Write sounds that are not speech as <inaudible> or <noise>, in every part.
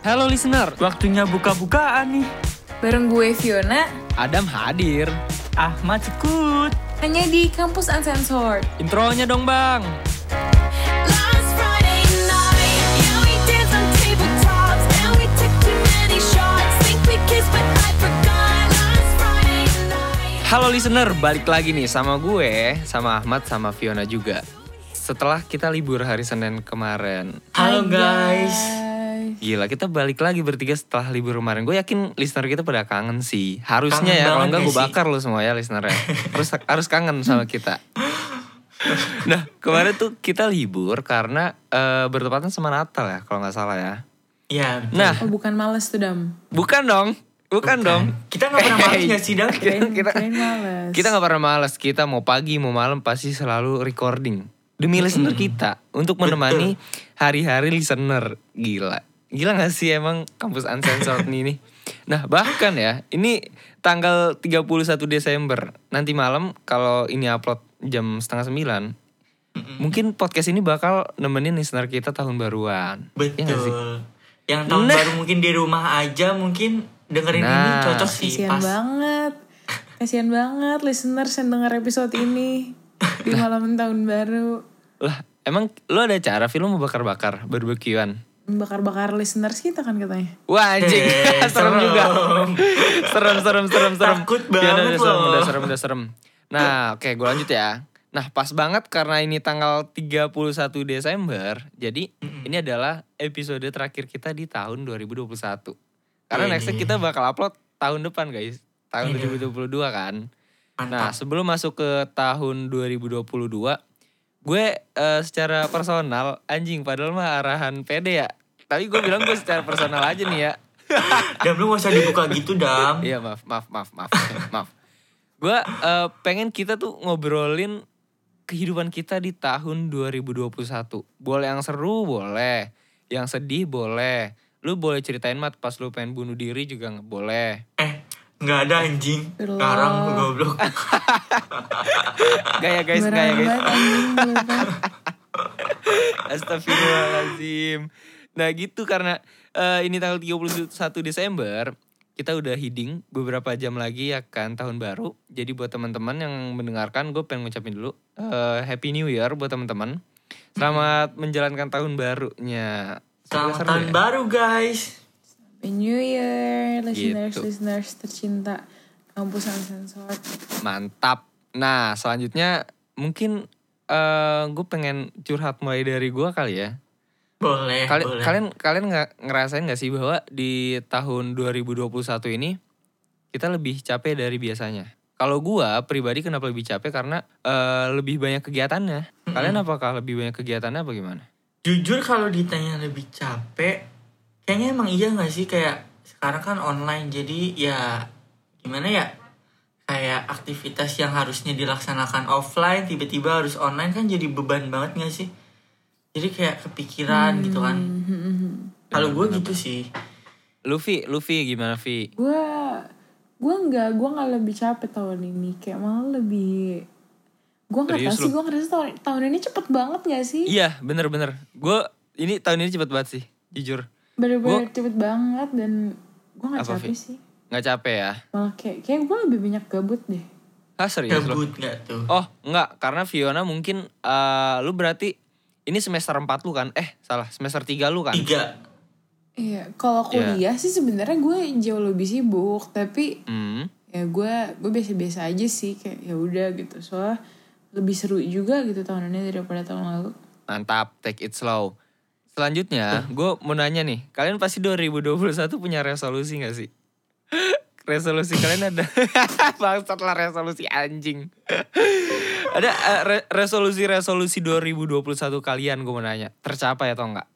Halo listener, Waktunya buka-bukaan nih. Bareng gue Fiona, Adam hadir. Ahmad ikut. hanya di Kampus Uncensored. Intronya dong bang. Last Friday night, yeah, we danced on tabletops, and we took too many shots. Think we kissed, but I forgot. Last Friday night. Halo listener, balik lagi nih sama gue, sama Ahmad, sama Fiona juga. Setelah kita libur hari Senin kemarin. Halo guys. Gila, kita balik lagi bertiga setelah libur kemarin. Gue yakin listener kita pada kangen sih. Harusnya Kangen ya, kalau enggak gak gue bakar lo semua ya listenernya. Terus <laughs> harus kangen sama kita. Nah, kemarin tuh kita libur karena eh, bertepatan sama Natal ya, kalau nggak salah ya. Ya, betul. Nah, Oh bukan males tuh Dam. bukan dong, bukan, dong. Kita nggak pernah males nggak sih, Dam? Kita- males. Kita nggak pernah malas. Kita mau pagi mau malam pasti selalu recording demi listener kita untuk menemani hari-hari listener. Gila, gila gak sih emang kampus uncensored nih nih. Nah bahkan ya ini tanggal 31 Desember nanti malam kalau ini upload jam setengah sembilan. Mungkin podcast ini bakal nemenin listener kita tahun baruan. Iya Betul. nggak sih? Yang tahun Nah. baru mungkin di rumah aja mungkin dengerin ini Nah. cocok sih Kasian pas. banget. Kasian banget listeners yang denger episode ini di malam tahun baru. Lah emang lo ada cara film mau bakar-bakar barbekyuan? Bakar-bakar listeners kita kan katanya. Wah anjing, Eh, <laughs> serem juga. serem, serem, serem, serem. Takut Ya, udah, banget udah serem, loh. udah serem, udah serem. Nah, oke, gue lanjut ya. Nah, pas banget karena ini tanggal 31 Desember, jadi ini adalah episode terakhir kita di tahun 2021. Karena Ini. nextnya kita bakal upload tahun depan, guys. Tahun Iya. 2022 kan. Nah, sebelum masuk ke tahun 2022, gue eh, secara personal anjing padahal mah arahan PD ya. Tapi gue bilang gue secara personal aja nih ya. <laughs> Dam lu gak usah dibuka gitu, Dam. Iya maaf maaf maaf maaf maaf. Gue eh, pengen kita tuh ngobrolin kehidupan kita di tahun 2021. Boleh yang seru boleh, yang sedih boleh. Lu boleh ceritain mat pas lu pengen bunuh diri juga nggak boleh. Eh, nggak ada anjing. Sekarang goblok. <laughs> Gaya guys, gaya Sembarangan guys. banget anjing, lupa. Astagfirullahaladzim. Nah gitu karena eh, ini tanggal 31 Desember kita udah heading beberapa jam lagi ya kan tahun baru. Jadi buat teman-teman yang mendengarkan gue pengen ngucapin dulu eh, Happy New Year buat teman-teman. Selamat menjalankan tahun barunya. Semoga Selamat seru tahun ya. baru, guys. Happy New Year, listeners, Gitu. listeners tercinta Kampus Uncensored. Mantap. Nah selanjutnya mungkin eh gue pengen curhat mulai dari gue kali ya. Boleh, Kali- boleh. kalian kalian nggak ngerasain nggak sih bahwa di tahun 2021 ini kita lebih capek dari biasanya? Kalau gua pribadi kenapa lebih capek karena eh, lebih banyak kegiatannya. Kalian apakah lebih banyak kegiatannya apa gimana? Jujur kalau ditanya lebih capek, kayaknya emang iya gak sih kayak sekarang kan online jadi ya gimana ya kayak aktivitas yang harusnya dilaksanakan offline tiba-tiba harus online kan jadi beban banget gak sih? Jadi kayak kepikiran gitu kan. Kalau gue gitu sih. Luffy, Luffy gimana Vi? Gue gue nggak gue nggak lebih capek tahun ini kayak malah lebih gue nggak tahu sih gue ngerasa tahun, tahun ini cepet banget gak sih Iya bener-bener. Gue ini tahun ini cepet banget sih, jujur. bener-bener cepet banget dan gue nggak capek sih Nggak capek ya? malah kayak kayak gue lebih banyak gabut deh Ah serius lo? Gabut gak tuh? Oh enggak, karena Fiona mungkin eh, lu berarti ini semester 4 lu kan? Eh salah, semester 3 lu kan? Tiga. iya kalau Iya. kuliah sih sebenarnya gue jauh lebih sibuk tapi Hmm. ya gue gue biasa-biasa aja sih kayak ya udah gitu soalnya lebih seru juga gitu tahun ini daripada tahun lalu Mantap, take it slow. Selanjutnya, gue mau nanya nih, kalian pasti 2021 punya resolusi gak sih? Resolusi kalian ada? <laughs> Bangsat lah resolusi anjing. ada eh, re- resolusi-resolusi 2021 kalian gue mau nanya, tercapai atau enggak?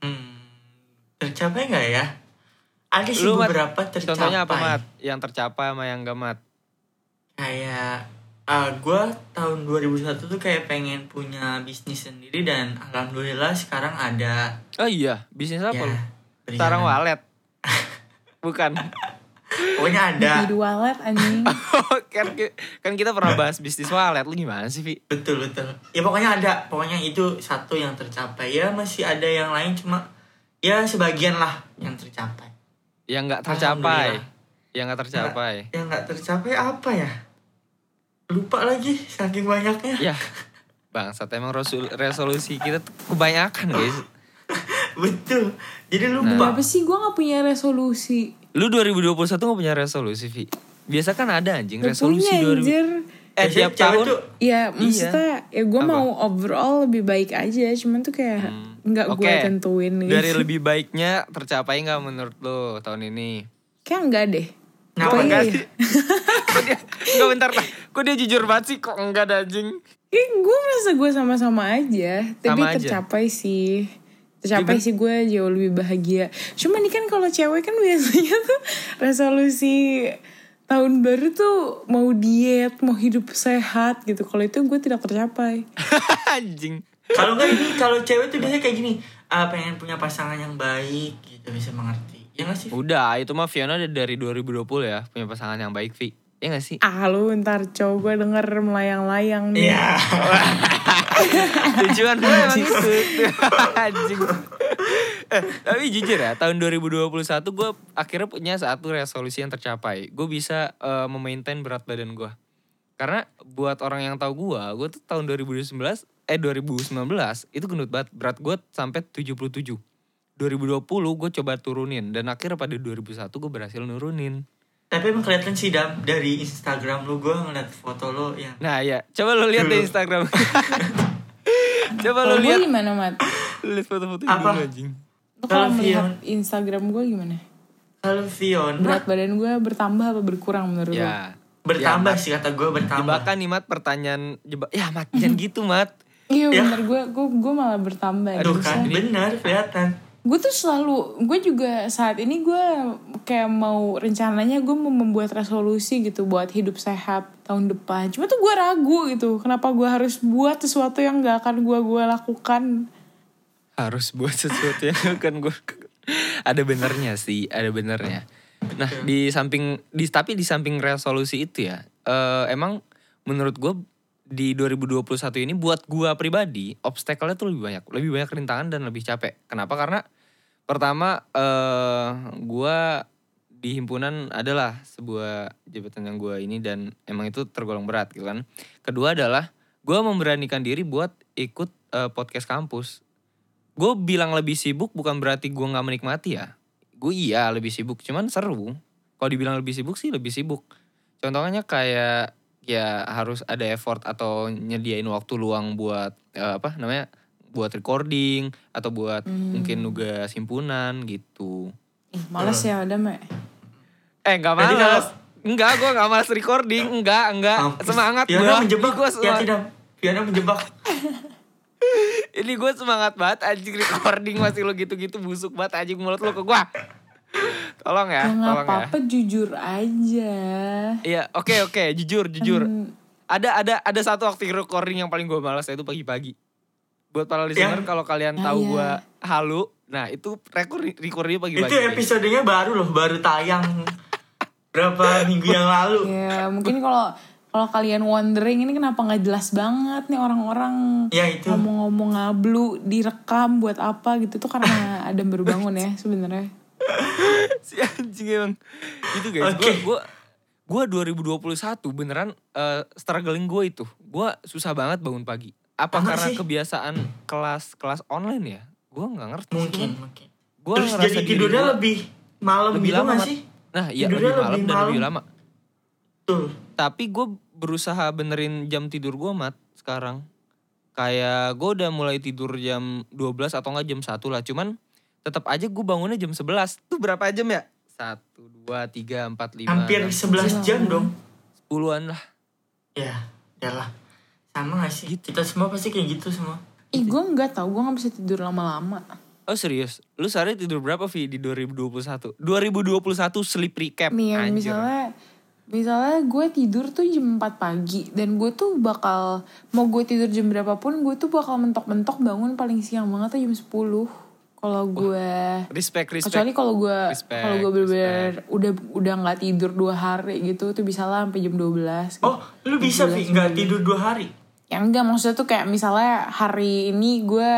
Hmm, tercapai gak ya? Ada sih beberapa tercapai. contohnya apa Mat? Yang tercapai sama yang gak Mat? kayak uh, gue tahun 2001 tuh kayak pengen punya bisnis sendiri dan alhamdulillah sekarang ada Oh iya, bisnis apa ya lu? Sarang walet. Bukan. pokoknya ada di walet anjing <laughs> kan, kan kita pernah bahas bisnis walet. Lu gimana sih, Vi? betul betul ya pokoknya ada pokoknya itu satu yang tercapai ya masih ada yang lain cuma ya sebagian lah yang tercapai. Yang nggak tercapai. Yang nggak tercapai. Yang nggak tercapai apa ya? Lupa lagi saking banyaknya. Ya. Bangsat emang resolusi kita tuh kebanyakan guys. Betul. Jadi Nah. lupa. Kenapa sih gue gak punya resolusi? Lu 2021 gak punya resolusi, Vi? Biasa kan ada anjing Gak resolusi punya 2000. anjir. Eh Biasanya tiap tahun tuh Ya maksudnya ya gue Apa? mau overall lebih baik aja Cuman tuh kayak nggak gue Oke. tentuin gitu Dari lebih baiknya tercapai nggak menurut lo tahun ini? Kayak enggak deh Kenapa Apa enggak iya sih? <laughs> Enggak bentar lah. Kok dia jujur banget sih? Kok enggak ada anjing? Ya gue merasa gue sama-sama aja Tapi Sama aja. tercapai sih Tercapai sih gue jauh lebih bahagia Cuma nih kan kalau cewek kan biasanya <laughs> tuh Resolusi tahun baru tuh mau diet, mau hidup sehat gitu. Kalau itu gue tidak tercapai. <laughs> anjing. kalau nggak ini kalau cewek tuh biasanya kayak gini ah pengen punya pasangan yang baik gitu bisa mengerti ya nggak sih Udah, itu mah Fiona dari 2020 ya punya pasangan yang baik, Vi. Ya gak sih? Ah lu ntar cowok gue denger melayang-layang nih. Iya <laughs> Tujuan gue emang itu. <laughs> anjing. Eh, tapi jujur ya, tahun 2021 gue akhirnya punya satu resolusi yang tercapai. Gue bisa eh, memaintain berat badan gue. Karena buat orang yang tahu gue, gue tuh tahun 2019, eh 2019 itu gendut banget. Berat gue sampai 77. 2020 gue coba turunin dan akhirnya pada 2021 gue berhasil nurunin. Tapi emang kelihatan sih dam dari Instagram lu gue ngeliat foto lo yang Nah ya, coba lo lihat di Instagram. <laughs> coba gue lihat, gimana Mat? lihat foto-foto Apa? dulu anjing. Lu kalau melihat Instagram gue gimana? kalau Fiona Berat badan gue bertambah apa berkurang menurut? Ya. bertambah Ya, sih kata gue bertambah Jebakan nih Mat pertanyaan jebak. Ya Mat jangan <laughs> gitu Mat. Iya Ya. bener gue, gue, gue malah bertambah. Tuh Bisa. kan benar kelihatan Gue tuh selalu, gue juga saat ini gue kayak mau rencananya gue mau membuat resolusi gitu buat hidup sehat tahun depan. Cuma tuh gue ragu gitu, kenapa gue harus buat sesuatu yang gak akan gue gue lakukan. Harus buat sesuatu yang kan gue ada benernya sih, ada benernya. Nah di samping di tapi di samping resolusi itu ya, eh, emang menurut gue di 2021 ini buat gue pribadi obstacle-nya tuh lebih banyak, lebih banyak rintangan dan lebih capek. Kenapa? Karena pertama eh gue di himpunan adalah sebuah jabatan yang gue ini dan emang itu tergolong berat gitu kan. Kedua adalah gue memberanikan diri buat ikut eh, podcast kampus. Gue bilang lebih sibuk bukan berarti gue nggak menikmati ya. Gue iya lebih sibuk, cuman seru. Kalau dibilang lebih sibuk sih lebih sibuk. Contohnya kayak ya harus ada effort atau nyediain waktu luang buat eh, apa namanya buat recording atau buat mungkin nugas himpunan gitu. Ih, males ya udah Mek. Eh nggak Jadi malas. Enggak, gue nggak malas recording. Enggak, enggak. Mampus. Semangat gue. Fiona menjebak Gue ya tidak Fiona menjebak <laughs> Ini gue semangat banget anjing recording masih lo gitu-gitu busuk banget anjing mulut lo ke gue. Tolong ya, Ya nggak tolong ya. apa-apa jujur aja. Iya, oke oke, jujur jujur. Ada ada ada satu waktu recording yang paling gue malas yaitu pagi-pagi. Buat para listener Yang- kalau kalian Ah, tahu iya. gue halu, nah itu record recordingnya pagi-pagi. itu episodenya baru loh baru tayang <laughs> berapa minggu yang lalu Ya mungkin kalau kalau kalian wondering ini kenapa nggak jelas banget nih orang-orang ya itu ngomong-ngomong ngablu direkam buat apa gitu tuh karena <laughs> ada yang baru bangun ya sebenarnya. si anjing emang. Itu guys, Oke. gue gue gue 2021 beneran eh, struggling gue itu. Gue susah banget bangun pagi. Apa Sama karena sih. kebiasaan kelas kelas online ya? Gue nggak ngerti. sih, mungkin mungkin Gue terus ngerasa jadi tidurnya gua lebih malam lebih gitu lama gak sih Nah iya Tidurnya lebih malam lebih dan malam. lebih lama. tuh Tapi gue berusaha benerin jam tidur gue mat sekarang. Kayak gue udah mulai tidur jam 12 atau enggak jam 1 lah. Cuman tetap aja gue bangunnya jam 11. Tuh berapa jam ya? 1, 2, 3, 4, 5, hampir 11 jam dong 10-an lah. ya ya lah sama gak sih kita semua pasti kayak gitu semua Ih gue nggak tahu gue nggak bisa tidur lama-lama. Oh serius? Lu sehari tidur berapa Vi di 2021? 2021 sleep recap. Nih ya, Anjir. misalnya misalnya gue tidur tuh jam 4 pagi dan gue tuh bakal mau gue tidur jam berapapun gue tuh bakal mentok-mentok bangun paling siang banget tuh jam 10 kalau gue Respect, respect. kecuali kalau gue kalau gue bener-bener udah udah nggak tidur dua hari gitu tuh bisa lah sampai jam 12 gitu. oh lu bisa Vi nggak tidur dua hari Ya enggak maksudnya tuh kayak misalnya hari ini gue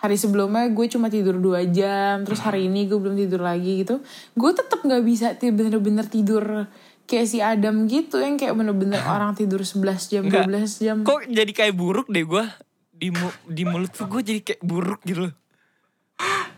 hari sebelumnya gue cuma tidur dua jam terus hari ini gue belum tidur lagi gitu gue tetap nggak bisa bener-bener tidur kayak si Adam gitu yang kayak bener-bener <laughs> orang tidur 11 jam Enggak. 12 jam Kok jadi kayak buruk deh gue di mu- di mulut tuh gue jadi kayak buruk gitu loh. <laughs>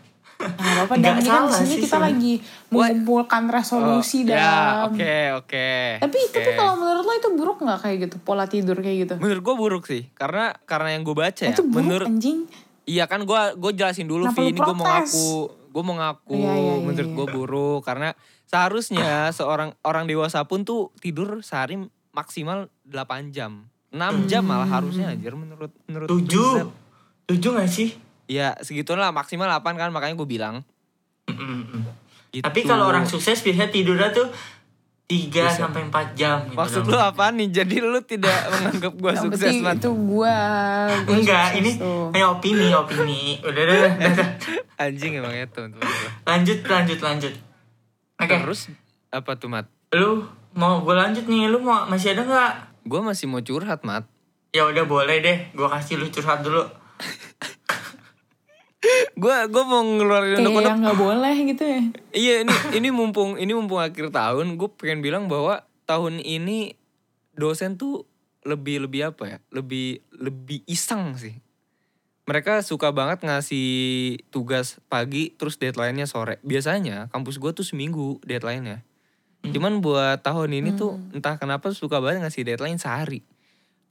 Nah, apa dan ini kan di sini kita lagi mengumpulkan resolusi Oh, ya, dalam oke oke. tapi tapi oke. kalau menurut lo itu buruk nggak kayak gitu pola tidur kayak gitu menurut gue buruk sih karena karena yang gue baca ya itu buruk menurut anjing iya kan gue gue jelasin dulu Vi ini gue mau ngaku gue mau ngaku Iya, iya, iya, menurut iya. gue buruk karena seharusnya seorang orang dewasa pun tuh tidur sehari maksimal 8 jam 6 jam malah harusnya anjir menurut menurut Tujuh. riset. Tujuh gak sih? Iya segitulah maksimal 8 kan makanya gue bilang Mm-mm. gitu. Tapi kalau orang sukses biasanya tidurnya tuh 3 Buset. sampai 4 jam gitu. Maksud dong. lu apa nih? Jadi lu tidak <laughs> menganggap gue sukses man? itu gue Enggak, sukses ini tuh. hanya opini, opini. Udah, udah, <laughs> udah. Anjing emang itu teman-teman gua. Lanjut, lanjut, lanjut. Oke, Terus apa tuh Mat? lu mau gue lanjut nih, lu mau masih ada nggak? Gue masih mau curhat Mat. Ya udah boleh deh, gue kasih lu curhat dulu. <laughs> Gue gue mau ngeluarin kayak yang nggak boleh gitu ya Iya ini ini mumpung ini mumpung akhir tahun gue pengen bilang bahwa tahun ini dosen tuh lebih lebih apa ya lebih lebih iseng sih. Mereka suka banget ngasih tugas pagi terus deadline-nya sore. Biasanya kampus gue tuh seminggu deadline-nya. Cuman buat tahun ini tuh entah kenapa suka banget ngasih deadline sehari.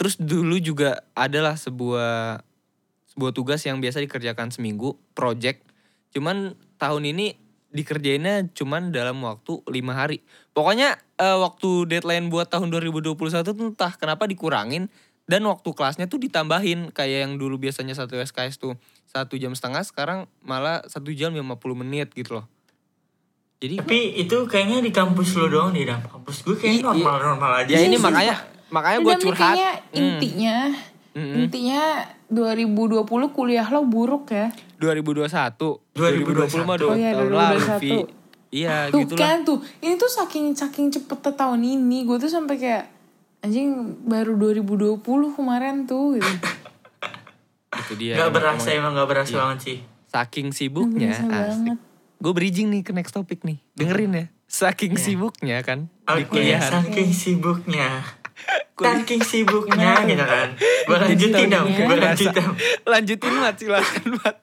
Terus dulu juga adalah sebuah sebuah tugas yang biasa dikerjakan seminggu, project. Cuman tahun ini dikerjainnya cuman dalam waktu lima hari. Pokoknya eh, waktu deadline buat tahun 2021 tuh entah kenapa dikurangin dan waktu kelasnya tuh ditambahin kayak yang dulu biasanya satu SKS tuh satu jam setengah sekarang malah satu jam 50 menit gitu loh. Jadi Tapi itu kayaknya di kampus lu doang deh, Dam. Kampus gue kayaknya Iya. normal-normal aja. ya ini sih. makanya makanya gue curhat. kayaknya Hmm. intinya Mm-mm. intinya 2020 kuliah lo buruk ya 2021 2021. mah udah Oh iya, tahun 2021. lalu Vi. Iya tuh gitu lah kan tuh ini tuh saking saking cepet tahun ini gue tuh sampai kayak anjing baru 2020 kemarin tuh gitu. <laughs> Itu dia Gak berasa emang emang gak berasa Iya. banget sih. Saking sibuknya. Gue bridging nih ke next topic nih Dengerin ya Saking sibuknya kan Di Oke, kuliahan saking sibuknya. Saking sibuknya Gimana? gitu kan. Gue lanjutin dong, gue lanjutin. Lanjutin Mat silakan Mat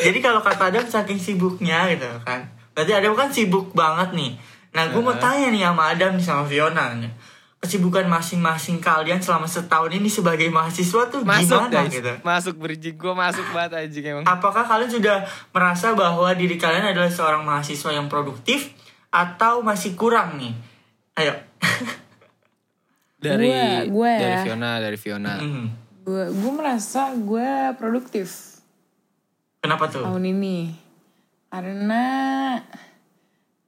Jadi kalau kata Adam saking sibuknya gitu kan. Berarti Adam kan sibuk banget nih. Nah gue mau tanya nih sama Adam nih sama Fiona nih. Kesibukan masing-masing kalian selama setahun ini sebagai mahasiswa tuh Masuk gimana guys gitu? Masuk bridging Gue masuk banget anjing emang Apakah kalian sudah merasa bahwa diri kalian adalah seorang mahasiswa yang produktif atau masih kurang nih? Ayo. <laughs> Dari Gua- gua Dari ya. Fiona Dari Fiona Hmm. gue gue merasa gue produktif Kenapa tuh? tahun ini karena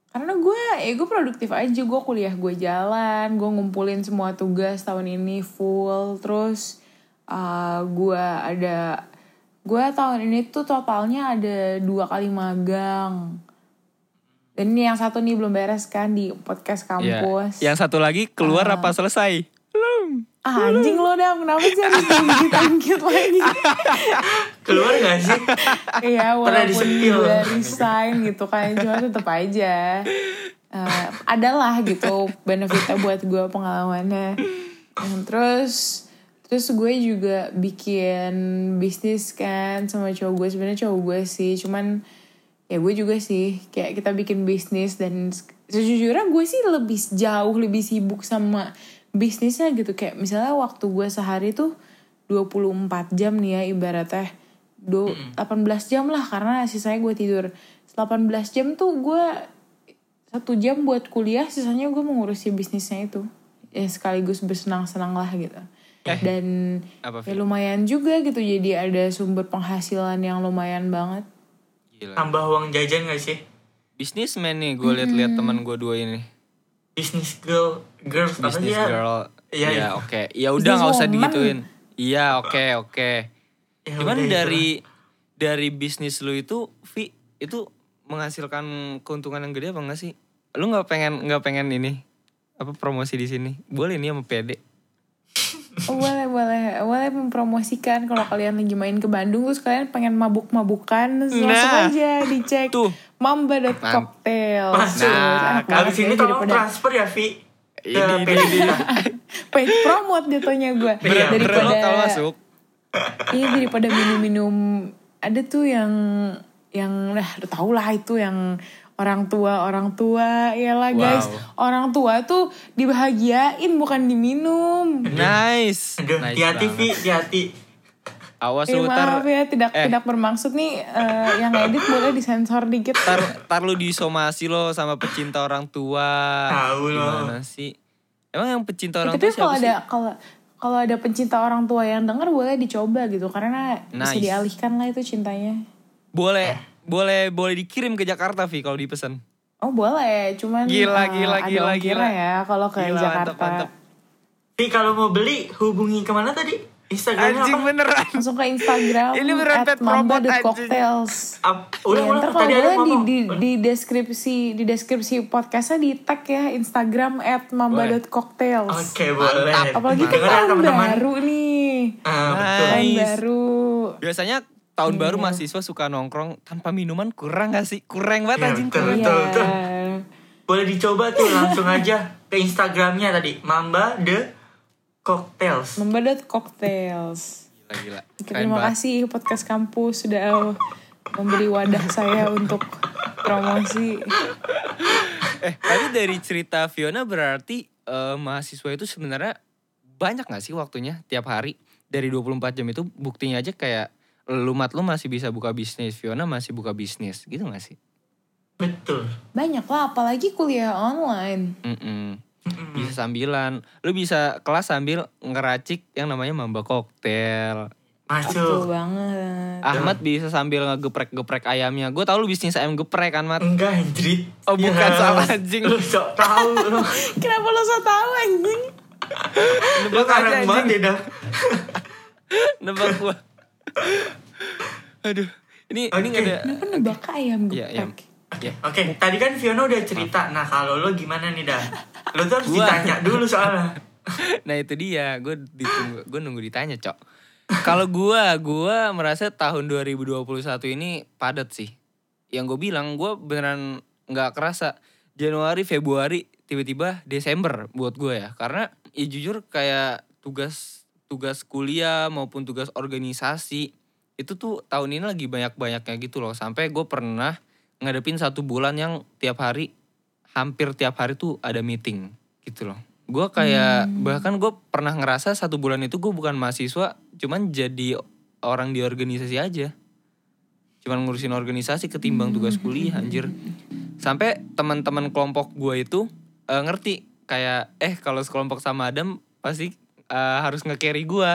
karena gue ya gue produktif aja gue kuliah gue jalan gue ngumpulin semua tugas tahun ini full terus uh, gue ada gue tahun ini tuh totalnya ada dua kali magang dan ini yang satu nih belum beres kan di podcast Iya. kampus. Yang satu lagi keluar Ah. apa selesai? Belum. Ah, anjing lo dah kenapa sih harus digigit-gigit lagi? <laughs> Keluar gak sih? Iya walaupun gue resign gitu kan Cuma tetep aja. Eh, Adalah gitu benefitnya buat gue pengalamannya. Nah, Terus Terus gue juga bikin bisnis kan sama cowok gue. Sebenarnya cowok gue sih Cuman ya gue juga sih kayak kita bikin bisnis dan sejujurnya gue sih lebih jauh lebih sibuk sama bisnisnya gitu. Kayak misalnya waktu gue sehari tuh 24 jam nih ya ibaratnya. Do 18 jam lah karena sisanya gue tidur. 18 jam tuh gue satu jam buat kuliah sisanya gue mengurusi bisnisnya itu. Ya sekaligus bersenang-senang lah gitu. Dan Apa, ya lumayan juga gitu jadi ada sumber penghasilan yang lumayan banget Gila Tambah uang jajan gak sih? Businessman nih gue liat-liat teman gue dua ini Business girl, girls apa sih Business ya? girl Iya, Iya iya. oke Ya udah nggak usah digituin Iya oke oke Ya Cuman udah, dari dari bisnis lu itu Vi itu menghasilkan keuntungan yang gede apa enggak sih? Lu nggak pengen nggak pengen ini apa promosi di sini? Boleh nih sama PD. Boleh boleh boleh mempromosikan kalau kalian lagi main ke Bandung terus kalian pengen mabuk-mabukan terus langsung Nah. aja dicek Tuh. mamba.cocktail Masuk. Nah, banget Abis ini tolong daripada transfer ya, Vi. Ini, ini, paid <laughs> promote jatuhnya gue Iya, daripada lokal masuk. <laughs> iya daripada minum-minum ada tuh yang yang udah tau lah itu yang orang tua orang tua ya lah guys Wow. orang tua tuh dibahagiain bukan diminum Nice. Nice hati-hati, banget. Vi, hati-hati. Awas Eh lu tar, maaf ya tidak eh. tidak bermaksud nih eh, yang edit boleh disensor dikit. tar, tar lu disomasi lo sama pecinta orang tua. Tahu lo. Gimana sih? Emang yang pecinta Ya, orang tapi tua kalau ada kalau kalau ada pencinta orang tua yang denger boleh dicoba gitu karena bisa Nice. dialihkan lah itu cintanya. Boleh, boleh, boleh dikirim ke Jakarta, Vi, kalau dipesan. Oh boleh, cuman Gila, eh, gila, ada gila, gila. ya kalau ke Gila, Jakarta. mantap, mantap. Vi, kalau mau beli, hubungi ke mana tadi? Instagramnya Anjing apa? beneran. Langsung ke Instagram <laughs> Ini beneran pet promote, Ya, udah, udah, ntar kalau tadi ada boleh di, ngomong. di, di deskripsi di deskripsi podcastnya di tag ya Instagram at mamba.cocktails. Oke, boleh. Mantap. Apalagi kan ya, tahun baru nih. Ah, betul. Tahun baru. Biasanya tahun baru Iya. mahasiswa suka nongkrong tanpa minuman kurang gak sih? Kurang banget Iya, anjing. betul. kurang. Betul, betul. Iya. Boleh dicoba tuh langsung aja ke Instagramnya tadi. Mamba the Cocktails. Mamba.cocktails. Gila, gila. Oke, Keren terima banget. kasih podcast kampus sudah memberi wadah saya untuk promosi. Eh, tapi dari cerita Fiona berarti eh, mahasiswa itu sebenarnya banyak gak sih waktunya tiap hari? Dari 24 jam itu buktinya aja kayak lu mat lu masih bisa buka bisnis, Fiona masih buka bisnis, gitu gak sih? Betul. Banyak lah, apalagi kuliah online. Mm-mm. Bisa sambilan, lu bisa kelas sambil ngeracik yang namanya mamba koktel. Betul Masuk. banget. Ahmad bisa sambil ngegeprek-geprek ayamnya. Gue tau lu bisnis ayam geprek kan, Mat? Enggak, anjrit. Oh, bukan, Ya, salah, anjing. Lu sok tahu lu. <laughs> Kenapa lo so tau anjing? Lu aja, karang banget ya, dah. <laughs> Nebak gua. Aduh, ini ini Oke. gak ada. Kenapa nebak ayam Iya, iya. geprek? Ya. Oke, tadi kan Fiona udah cerita. Nah, kalau lo gimana nih, dah? Lo tuh harus Gua. ditanya dulu soalnya. <laughs> Nah itu dia, gue ditunggu, gue nunggu ditanya cok. Kalau gua, gua merasa tahun 2021 ini padat sih. Yang gue bilang, gue beneran nggak kerasa Januari, Februari, tiba-tiba Desember buat gue ya. Karena ya jujur kayak tugas tugas kuliah maupun tugas organisasi itu tuh tahun ini lagi banyak-banyaknya gitu loh. Sampai gue pernah ngadepin satu bulan yang tiap hari, hampir tiap hari tuh ada meeting gitu loh. Gue kayak bahkan gue pernah ngerasa satu bulan itu gue bukan mahasiswa, cuman jadi orang di organisasi aja. Cuman ngurusin organisasi ketimbang tugas kuliah anjir. Sampai teman-teman kelompok gue itu eh, ngerti kayak eh kalau sekelompok sama Adam pasti eh, harus nge-carry gue.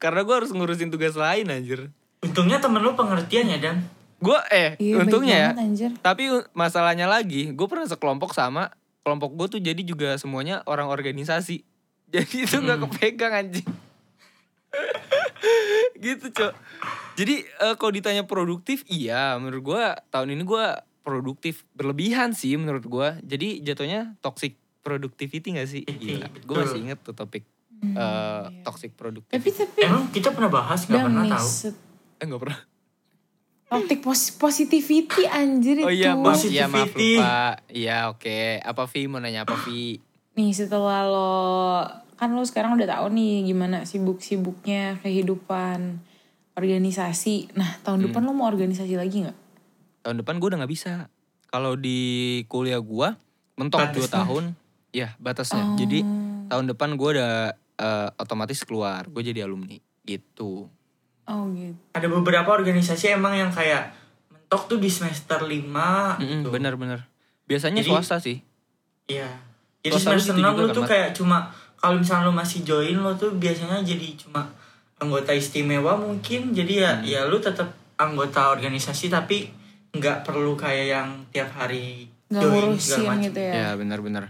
Karena gue harus ngurusin tugas lain anjir. Untungnya temen lu pengertian ya, Dan. Gue eh Iya, untungnya ya. banget, anjir. Tapi masalahnya lagi, gue pernah sekelompok sama kelompok gue tuh jadi juga semuanya orang organisasi. <laughs> Jadi itu nggak kepegang anjing. <laughs> gitu cok. Jadi eh, kalau ditanya produktif, iya menurut gue tahun ini gue produktif berlebihan sih menurut gue. Jadi jatuhnya toxic productivity gak sih? Gila. Gue masih inget tuh topik eh, toxic productivity. Tapi tapi Emang kita pernah bahas gak dan pernah nih tahu. Eh nggak pernah. topik pos positivity anjir Oh itu. iya maaf, iya maaf lupa. Iya oke. Apa Vi mau nanya apa Vi? Nih setelah lo kan lo sekarang udah tahu nih gimana sibuk-sibuknya kehidupan organisasi. Nah tahun Hmm. depan lo mau organisasi lagi nggak? tahun depan gue udah nggak bisa. Kalau di kuliah gue mentok dua Batasnya. tahun, ya batasnya. Jadi tahun depan gue udah eh, otomatis keluar, gue jadi alumni gitu. Oh gitu. Ada beberapa organisasi emang yang kayak mentok tuh di semester 5 Mm-mm, gitu. Bener-bener. Biasanya Jadi- swasta sih. Iya. Jadi Swasta semester gitu 6 juga lu kan, tuh kayak cuma kalau misalnya lu masih join lo tuh biasanya jadi cuma anggota istimewa mungkin. Jadi ya Hmm. ya lu tetap anggota organisasi tapi nggak perlu kayak yang tiap hari Nggak join ngurusin segala macam. gitu ya. Ya bener-bener.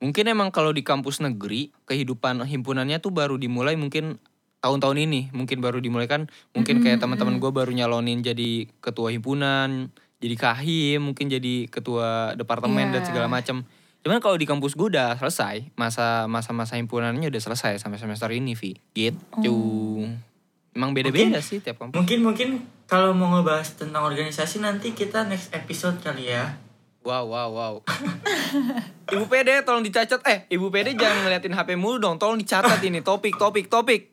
Mungkin emang kalau di kampus negeri kehidupan himpunannya tuh baru dimulai mungkin tahun-tahun ini. Mungkin baru dimulai kan. Mungkin kayak teman-teman gue baru nyalonin jadi ketua himpunan, jadi kahim, mungkin jadi ketua departemen dan Iya. segala macam. Cuman kalau di kampus gue udah selesai, masa masa masa himpunannya udah selesai sampai semester ini, Vi. Gitu. Emang beda-beda sih tiap kampus. Mungkin mungkin kalau mau ngebahas tentang organisasi nanti kita next episode kali ya. Wow, wow, wow. <laughs> Ibu PD tolong dicatat. Eh, Ibu PD jangan ngeliatin HP mulu dong. Tolong dicatat ini topik, topik, topik.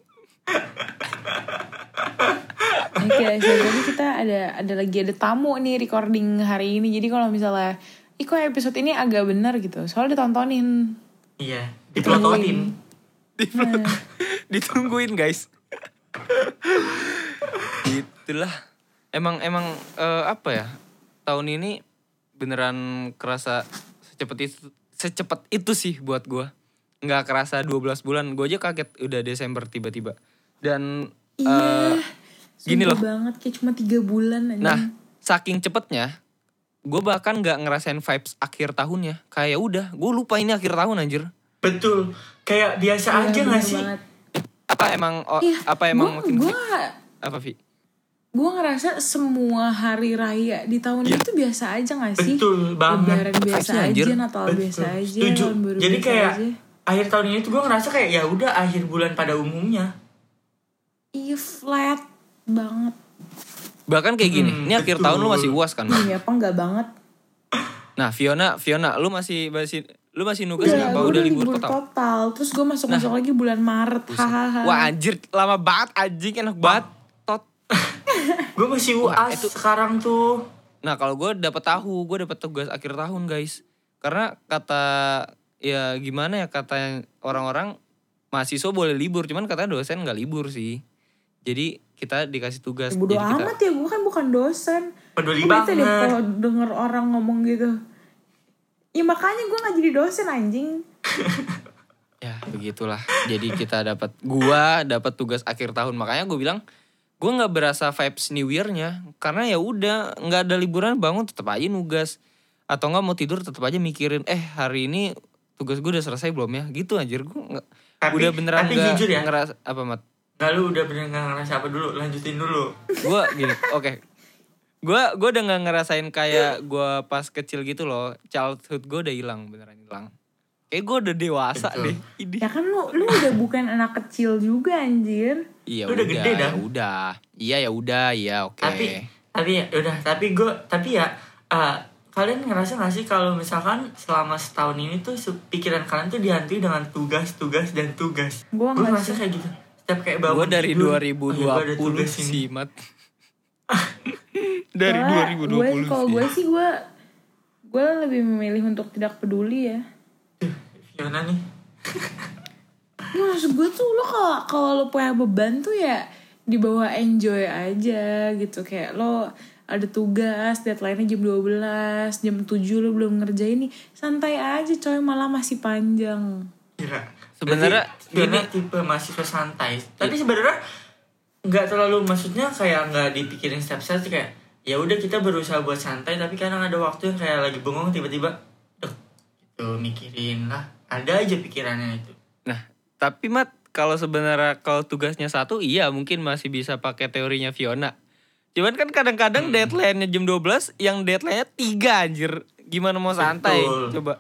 Oke, jadi kita ada ada lagi ada tamu nih recording hari ini. Jadi kalau misalnya Iko episode ini agak benar gitu. Soalnya ditontonin. Iya, dipelototin. <laughs> Ditungguin, guys. Gitulah. Emang emang eh, apa ya? Tahun ini beneran kerasa secepat itu secepat itu sih buat gua. Nggak kerasa 12 bulan. Gue aja kaget udah Desember tiba-tiba. Dan Iya. eh, gini loh. banget kayak cuma tiga bulan aja. Nah, saking cepetnya, gue bahkan nggak ngerasain vibes akhir tahunnya. Kayak udah, gue lupa ini akhir tahun anjir. Betul. Kayak biasa Iya, aja gak sih? banget. Apa emang, oh, Iya, apa emang gua, makin gua, apa Vi? Gua ngerasa semua hari raya di tahun Iya. itu biasa aja gak sih? Betul banget. Lebaran biasa aja, Natal biasa Betul. aja, Setuju. tahun baru Jadi biasa kayak aja. akhir tahun ini tuh gue ngerasa kayak ya udah akhir bulan pada umumnya. Iya flat banget. Bahkan kayak gini, Hmm, ini akhir betul. tahun lu masih uas kan? Iya apa enggak banget? Nah, Fiona, Fiona, lu masih masih lu masih nugas nggak? apa gue udah libur total? Terus gue masuk-masuk lagi bulan Maret. Hahaha. Wah anjir, lama banget anjing, enak banget. Gue masih Wah, UAS itu- sekarang tuh. Nah kalau gue dapet tahu, gue dapet tugas akhir tahun guys. Karena kata ya gimana ya kata orang-orang mahasiswa boleh libur, cuman katanya dosen nggak libur sih. Jadi kita dikasih tugas. Bodo jadi kita, amat ya, gue kan bukan dosen. Peduli Gue bete deh banget. kalau denger orang ngomong gitu. Ya makanya gue gak jadi dosen anjing. <laughs> ya begitulah. Jadi kita dapat, gua dapat tugas akhir tahun. Makanya gue bilang, gue nggak berasa vibes New Year-nya, karena ya udah nggak ada liburan bangun tetap aja nugas. Atau nggak mau tidur tetap aja mikirin, eh hari ini tugas gue udah selesai belum ya? Gitu anjir gue nggak. Tapi- udah beneran tapi nggak jujur ya. ngerasa apa mat? Gak lu udah bener gak ngerasa apa dulu, lanjutin dulu. gue <laughs> gini oke gue gue udah nggak ngerasain kayak <laughs> gue pas kecil gitu loh childhood gue udah hilang beneran hilang kayak gue udah dewasa Betul. deh ini Ya kan lu, lu udah bukan anak kecil juga anjir. Iya udah, udah gede ya dah. udah iya ya udah iya oke Tapi tapi ya udah, tapi gue tapi ya eh, kalian ngerasa gak sih kalau misalkan selama setahun ini tuh pikiran kalian tuh dihantui dengan tugas, tugas dan tugas. Gua Gue ngerasa sih. kayak gitu. Setiap kayak bangun gue dari tidur, oh iya, gua ada 2020 tugas ini. sih mat <laughs> dari Soalnya 2020 gue kalau sih. gue sih gue gue lebih memilih untuk tidak peduli ya. Fiona nih. <laughs> Ya, maksud gue tuh lo kalau kalau lo punya beban tuh ya dibawa enjoy aja gitu. Kayak lo ada tugas deadline-nya jam 12 jam 7 lo belum ngerjain nih santai aja coy malah masih panjang. Gila. Sebenarnya gini- tipe mahasiswa santai. Tapi sebenarnya nggak terlalu maksudnya kayak nggak dipikirin step-step sih kayak ya udah kita berusaha buat santai tapi kadang ada waktu yang kayak lagi bengong tiba-tiba duh gitu mikirin lah. Ada aja pikirannya itu tapi Mat, kalau sebenarnya kalau tugasnya satu, iya mungkin masih bisa pakai teorinya Fiona. Cuman kan kadang-kadang deadline-nya jam 12, yang deadline-nya 3 anjir. Gimana mau santai? Betul. Coba.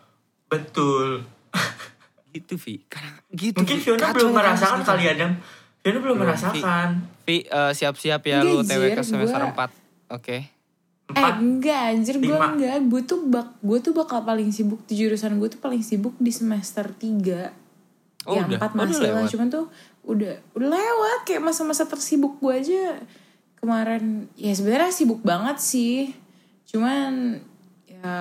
betul <laughs> Gitu, Vi. Karena gitu. mungkin. Fiona Kacau belum ya merasakan kali. Adam Fiona belum Belum, merasakan Vi, eh, siap-siap ya Enggak, lu TWK semester gua- 4. Oke. eh empat enggak anjir gue enggak gue tuh bak gue tuh bakal paling sibuk di jurusan gue tuh paling sibuk di semester 3 Oh, ya udah. empat Oh, masih lah. cuman tuh udah udah lewat. Kayak masa-masa tersibuk gue aja kemarin. Ya sebenarnya sibuk banget sih. Cuman ya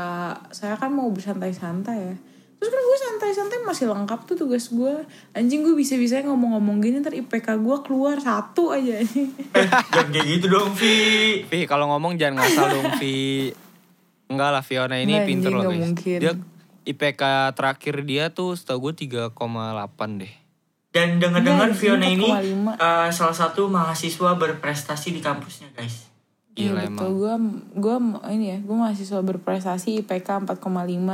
saya kan mau bersantai-santai ya. Terus kan gue santai-santai masih lengkap tuh tugas gue anjing gue bisa-bisa ngomong-ngomong gini ntar IPK gue keluar satu aja. Nih <laughs> eh jangan kayak gitu dong Vi Vi, kalau ngomong jangan ngasal dong, Vi. Enggak lah, Fiona ini Nggak, pinter loh, guys. mungkin. Dia IPK terakhir dia tuh setahu gue 3,8 deh. dan dengar-dengar Enggak, Fiona ini 4,5. eh, salah satu mahasiswa berprestasi di kampusnya guys Iya Gila betul emang. gue gue ini ya gue mahasiswa berprestasi IPK 4,5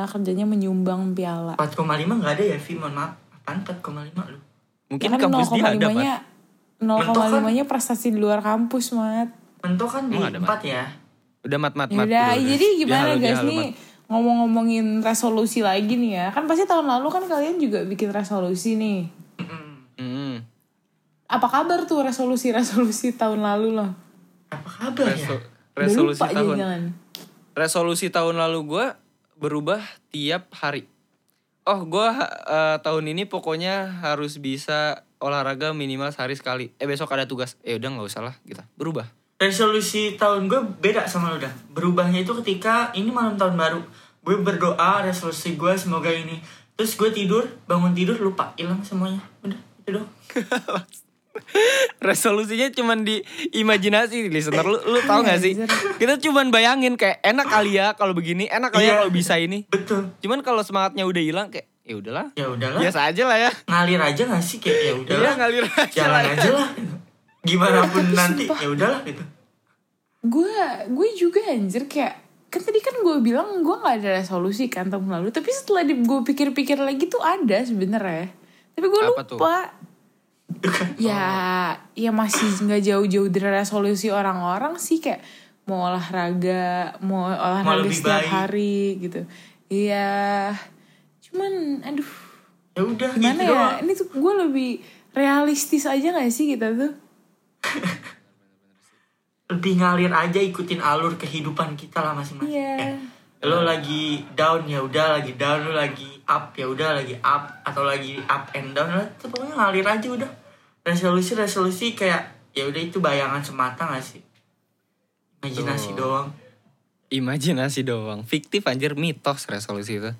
kerjanya menyumbang piala 4,5 nggak ada ya Vi mohon maaf apaan 4,5 lu Mungkin Ya kan kampus dia ada, 0,5 nya Pat. 0,5 nya prestasi di luar kampus mat mentok kan di Emang ada, 4 ya Udah mat mat mat. Yaudah udah, udah. jadi gimana guys nih Mat. Ngomong-ngomongin resolusi lagi nih ya. Kan pasti tahun lalu kan kalian juga bikin resolusi nih. Hmm. Apa kabar tuh resolusi-resolusi tahun lalu loh? Apa kabar ya? Reso- Udah resolusi lupa tahun. jangan-jangan. Resolusi tahun lalu gue berubah tiap hari. Oh, gue tahun ini pokoknya harus bisa olahraga minimal sehari sekali. Eh besok ada tugas. Eh udah nggak usah lah kita berubah. Resolusi tahun gue beda sama lu dah. Berubahnya itu ketika ini malam tahun baru. Gue berdoa resolusi gue semoga ini. Terus gue tidur, bangun tidur lupa, hilang semuanya. Udah, itu doang. <laughs> Resolusinya cuman di imajinasi listener lu lu tahu gak sih? Kita cuman bayangin kayak enak kali ya kalau begini, enak kali ya Iya. kalau bisa ini. Betul. Cuman kalau semangatnya udah hilang kayak ya udahlah. Ya udahlah. Biasa aja lah ya. Ngalir aja gak sih kayak ya Iya udahlah. ngalir aja Jalan lah. ya. aja lah. Gimana pun nanti. ya udahlah gitu. gue gue juga anjir kayak kan tadi kan gue bilang gue nggak ada resolusi kan tahun lalu tapi setelah di, gue pikir-pikir lagi tuh ada sebenarnya. Tapi gue Apa tuh? lupa. Ya ya masih nggak jauh-jauh dari resolusi orang-orang sih kayak mau olahraga mau olahraga lebih setiap baik. hari gitu. Iya cuman aduh. Ya udah gimana gitu ya? doang. ini tuh gue lebih realistis aja gak sih kita tuh Lebih ngalir aja ikutin alur kehidupan kita lah masing-masing. Iya. Eh, lo lagi down ya udah lagi down lo lagi up ya udah lagi up atau lagi up and down lah itu pokoknya ngalir aja udah resolusi resolusi kayak ya udah itu bayangan semata gak sih imajinasi Tuh. doang Imajinasi doang. Fiktif anjir mitos resolusi itu.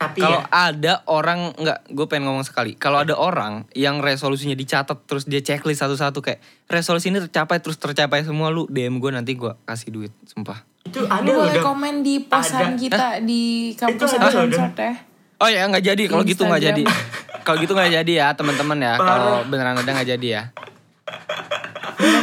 Tapi Kalau ya ada orang nggak, gue pengen ngomong sekali. Kalau ada orang yang resolusinya dicatat terus dia checklist satu-satu kayak resolusi ini tercapai terus tercapai semua lu DM gue nanti gue kasih duit, sumpah. itu Lu ada loh boleh komen di posan Ada. kita di kampus Itu ada ya. Oh ya nggak jadi kalau gitu nggak jadi. Kalau gitu nggak jadi ya teman-teman ya. Kalau beneran ada nggak jadi ya.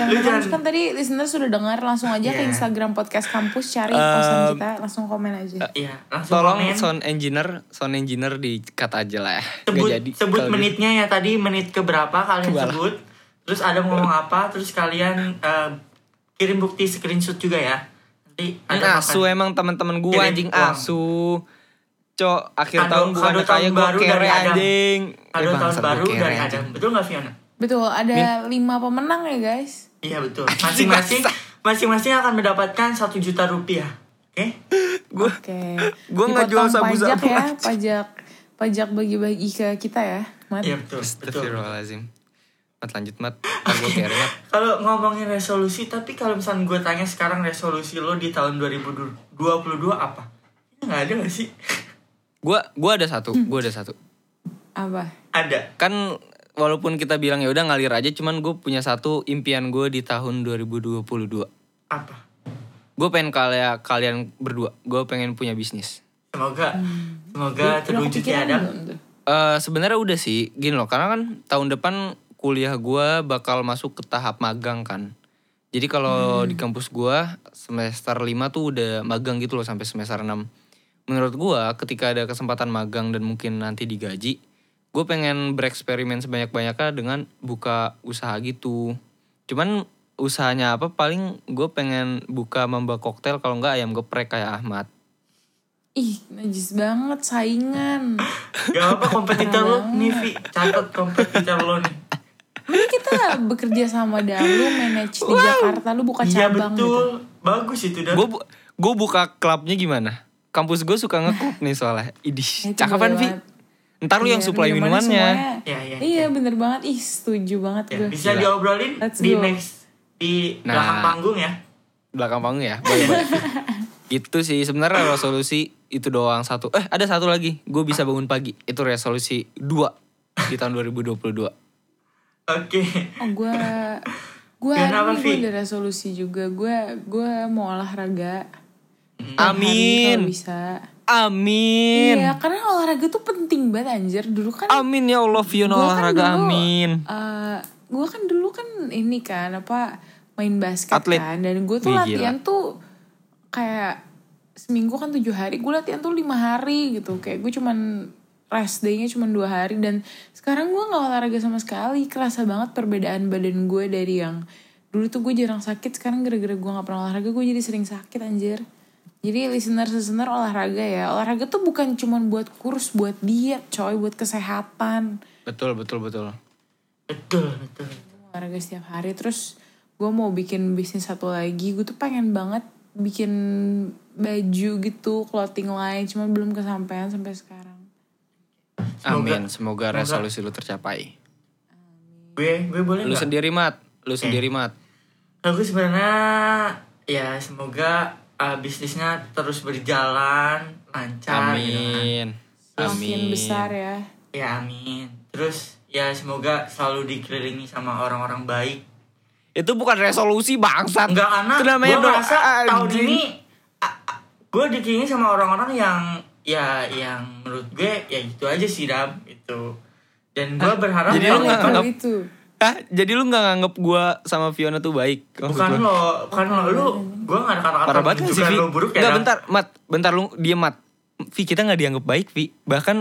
Lu jangan- kan tadi listener sudah dengar langsung aja ke Iya. Instagram podcast kampus cari posan kita langsung komen aja. Iya, langsung Tolong komen. sound engineer, sound engineer di cut aja lah ya. Sebut jadi. sebut gitu. menitnya ya tadi menit ke berapa kalian Kebalah. sebut terus ada mau ngomong apa terus kalian eh, kirim bukti screenshot juga ya nanti ada asu makan. emang teman-teman gue Kirim anjing uang. asu. Cok, akhir Kado- tahun bukan kado tahun kayak gue baru kere dari Adam. anjing. Kado Eh, tahun gua baru dari. Adam betul nggak Fiona Betul, ada lima pemenang ya guys. iya betul masing-masing masing-masing akan mendapatkan satu juta rupiah oke Gue Oke. Gua nggak jual sabu-sabu pajak ya, aja. pajak pajak bagi-bagi ke kita ya. Mat. iya betul betul Astagfirullahaladzim. Mat lanjut mat. Gue mat. kalau ngomongin resolusi tapi kalau misalnya gue tanya sekarang resolusi lo di tahun 2022 apa nggak ada gak sih Gue gua ada satu, gue ada satu. Apa? ada Kan walaupun kita bilang ya udah ngalir aja, cuman gue punya satu impian gue di tahun 2022. apa Gue pengen kayak kalian berdua, gue pengen punya bisnis. semoga semoga Udah terwujud ya tuh? Eh sebenarnya udah sih, gini loh, karena kan tahun depan kuliah gue bakal masuk ke tahap magang kan. Jadi kalau di kampus gue semester 5 tuh udah magang gitu loh sampai semester 6. Menurut gue ketika ada kesempatan magang dan mungkin nanti digaji, gue pengen bereksperimen sebanyak-banyaknya dengan buka usaha gitu. Cuman usahanya apa paling gue pengen buka mamba koktail kalau nggak ayam geprek kayak Ahmad. Ih, najis banget saingan. Gak apa kompetitor lo nih Vi Catat kompetitor lo nih Mending kita bekerja sama dah lu manage di Jakarta lu buka Iya cabang gitu. betul Bagus itu dah Gue gue buka klubnya gimana? Kampus gue suka ngeklub nih soalnya. Idih, kan boleh Vi? Ntar lu yang Iya, supply minumannya semuanya- Iya, iya, Iya bener banget. Ih setuju banget ya, gue. Bisa Gila. diobrolin Let's di go. next Di Nah. belakang panggung ya Belakang panggung ya. Boleh, boleh. <laughs> Itu sih sebenarnya resolusi itu doang satu. Eh ada satu lagi. Gue bisa bangun pagi. Itu resolusi dua di tahun 2022. Oke Oh gue gue ada resolusi juga. Gue gue mau olahraga. Hari Amin. bisa. Amin. Iya karena olahraga tuh penting banget anjir. Dulu kan Amin ya Allah Fiona Gua kan olahraga dulu, amin. eh, gue kan dulu kan ini kan apa main basket Atlet. kan dan gue tuh Wih, latihan tuh kayak seminggu kan tujuh hari gue latihan tuh lima hari gitu kayak gue cuman rest day-nya cuman dua hari dan sekarang gue nggak olahraga sama sekali kerasa banget perbedaan badan gue dari yang dulu tuh gue jarang sakit sekarang gara-gara gue nggak pernah olahraga gue jadi sering sakit anjir Jadi listener-listener olahraga ya. Olahraga tuh bukan cuman buat kurus, buat diet, coy, buat kesehatan. Betul betul betul. Betul, betul. olahraga setiap hari terus gue mau bikin bisnis satu lagi gue tuh pengen banget bikin baju gitu clothing line cuma belum kesampaian sampai sekarang Amin. Semoga resolusi lu tercapai. Gue gue boleh Lu nggak? sendiri mat. Lu sendiri mat. Gue sebenarnya ya semoga uh, bisnisnya terus berjalan lancar. gitu kan. Amin. Amin. besar ya Ya amin. Terus ya semoga selalu dikelilingi sama orang-orang baik. Itu bukan resolusi bangsat. Enggak karena Itu namanya gue merasa tahun ini gue dikelilingi sama orang-orang yang ya yang menurut gue ya gitu aja sih dam itu. Dan gue berharap jadi lu nggak itu Hah? Jadi lu gak nganggep gua sama Fiona tuh baik? Bukan lu? lo, bukan lo, lu gue gak ada kata-kata Parah banget gak sih Vi? lo buruk ya Nggak bentar Mat Bentar lu diem Mat Vi kita gak dianggap baik Vi Bahkan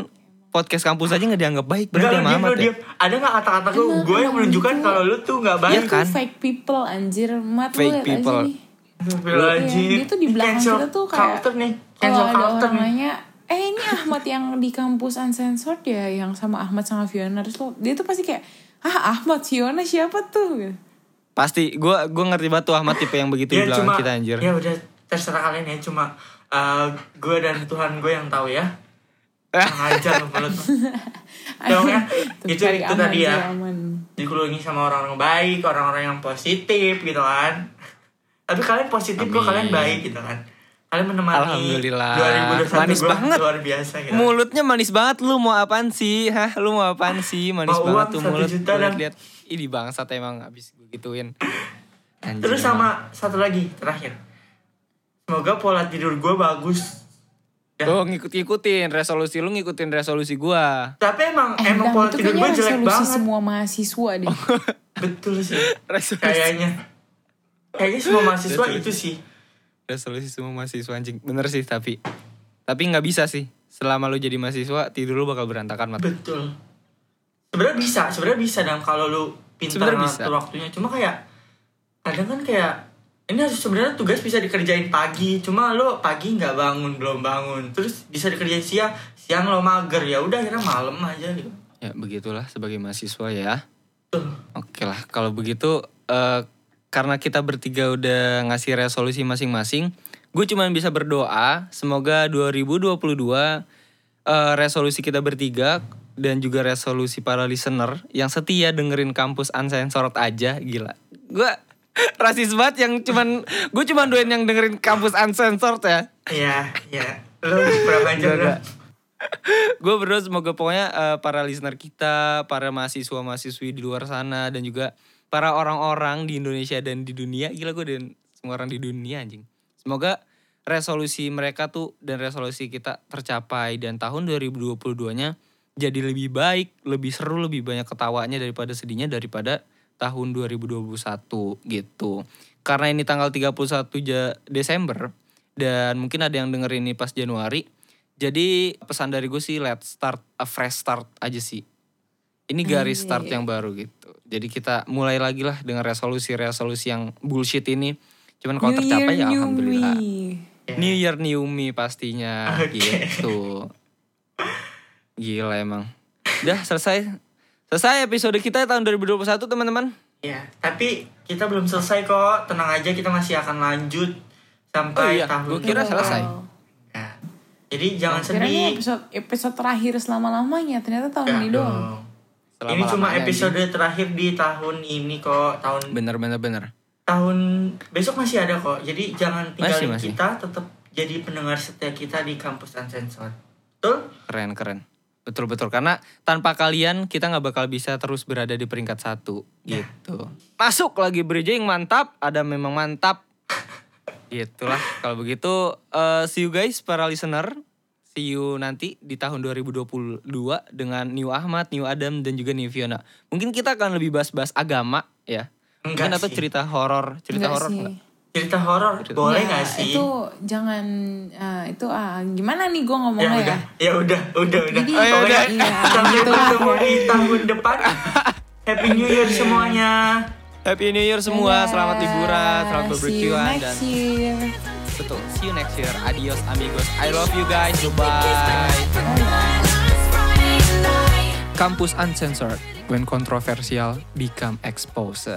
podcast kampus aja gak dianggap baik Enggak, Berarti lu sama diem, Amat lu ya diem. Ada gak kata-kata gue, gue yang menunjukkan gitu. kalau lu tuh gak baik. Iya kan? fake people anjir mat lu Fake liat people. aja nih. Iya, dia tuh di belakang Cancel kita tuh kayak culture nih. kalau Cancel ada culture orang nih. nanya eh ini Ahmad yang di kampus uncensored ya yang sama Ahmad sama Fiona terus lo dia tuh pasti kayak ah Ahmad Fiona siapa tuh. Pasti Gua gua ngerti banget tuh Ahmad tipe yang begitu di Ya belakang cuma, kita anjir ya udah terserah kalian ya. Cuma uh, gue dan Tuhan gue yang tahu ya. Eh. Ngajar lu mulut. <laughs> Dong ya, itu, cari itu aman tadi ya. aman. Dikelilingi sama orang-orang baik, orang-orang yang positif gitu kan. Tapi kalian positif kok, kalian baik gitu kan. Kalian menemani Alhamdulillah. 2021 Manis gue banget. luar biasa gitu. Mulutnya manis banget Lu mau apaan sih Hah lu mau apaan sih Manis Mau banget uang tuh satu mulut juta Gua dan- liat Ini bangsat emang Abis gue gituin Anjir, Terus emang. sama satu lagi terakhir. Semoga pola tidur gue bagus. Ya. Oh ngikut-ngikutin Resolusi lu ngikutin resolusi gua Tapi emang Eh, emang pola tidur gue kayaknya jelek resolusi banget. semua mahasiswa deh. <laughs> Betul sih. Resolusi Kayaknya. Kayaknya semua mahasiswa Betul. itu sih. Resolusi semua mahasiswa anjing bener sih tapi tapi nggak bisa sih selama lu jadi mahasiswa tidur lu bakal berantakan mat Betul. Sebenarnya bisa, sebenarnya bisa dan kalau lu pintar ngatur bisa. waktunya. Cuma kayak kadang kan kayak ini harus sebenarnya tugas bisa dikerjain pagi, cuma lu pagi nggak bangun, belum bangun. Terus bisa dikerjain siang, siang lo mager ya udah akhirnya malam aja gitu. ya begitulah sebagai mahasiswa ya Tuh. oke lah kalau begitu eh, karena kita bertiga udah ngasih resolusi masing-masing gue cuman bisa berdoa semoga 2022 eh, resolusi kita bertiga dan juga resolusi para listener yang setia dengerin kampus uncensored aja gila. Gue <laughs> rasis banget yang cuman gue cuman doain yang dengerin kampus uncensored ya. Iya, iya. Lu berapa aja gue <laughs> berdoa semoga pokoknya eh, para listener kita, para mahasiswa-mahasiswi di luar sana dan juga para orang-orang di Indonesia dan di dunia, gila gue dan semua orang di dunia anjing. Semoga resolusi mereka tuh dan resolusi kita tercapai dan tahun 2022-nya jadi lebih baik, lebih seru, lebih banyak ketawanya daripada sedihnya daripada tahun 2021 gitu. Karena ini tanggal 31 Ja- Desember dan mungkin ada yang denger ini pas Januari. Jadi pesan dari gue sih let's start a fresh start aja sih. Ini garis Iya, start iya. yang baru gitu. Jadi kita mulai lagi lah dengan resolusi-resolusi yang bullshit ini. Cuman kalau New tercapai ya new alhamdulillah. me. New Year New Me pastinya Oke. gitu. Gila emang. Udah selesai. Selesai episode kita tahun 2021 teman-teman. Iya, tapi kita belum selesai kok. Tenang aja, kita masih akan lanjut sampai Oh iya, tahun gua kira depan. selesai. Ya. Jadi jangan sedih. episode episode terakhir selama lamanya ternyata tahun Ya ini doang. Selama ini cuma episode terakhir di tahun ini kok. Tahun Bener bener bener. tahun besok masih ada kok. Jadi jangan tinggalin Masih, masih. kita, tetap jadi pendengar setia kita di kampus Uncensored. Betul? Keren keren. Betul betul karena tanpa kalian kita nggak bakal bisa terus berada di peringkat satu gitu. Masuk lagi bridging mantap, ada memang mantap. <laughs> Gitulah kalau begitu eh, see you guys para listener. See you nanti di tahun 2022 dengan New Ahmad, New Adam dan juga New Fiona. Mungkin kita akan lebih bahas-bahas agama ya. Enggak Mungkin atau sih. cerita horor, cerita Enggak horor? Cerita horor boleh Ya, nggak sih? Itu jangan ah, itu ah gimana nih gue ya ngomongnya ya? udah, ya udah, udah, udah. Jadi, Oh, ya udah. iya, sampai gitu lah. bertemu di tahun depan. Happy New Year semuanya. Happy New Year semua, Dadah. selamat liburan, selamat See you berbercuan dan next year. Betul. See you next year. Adios amigos. I love you guys. Bye. Kampus Uncensored, when controversial become exposed.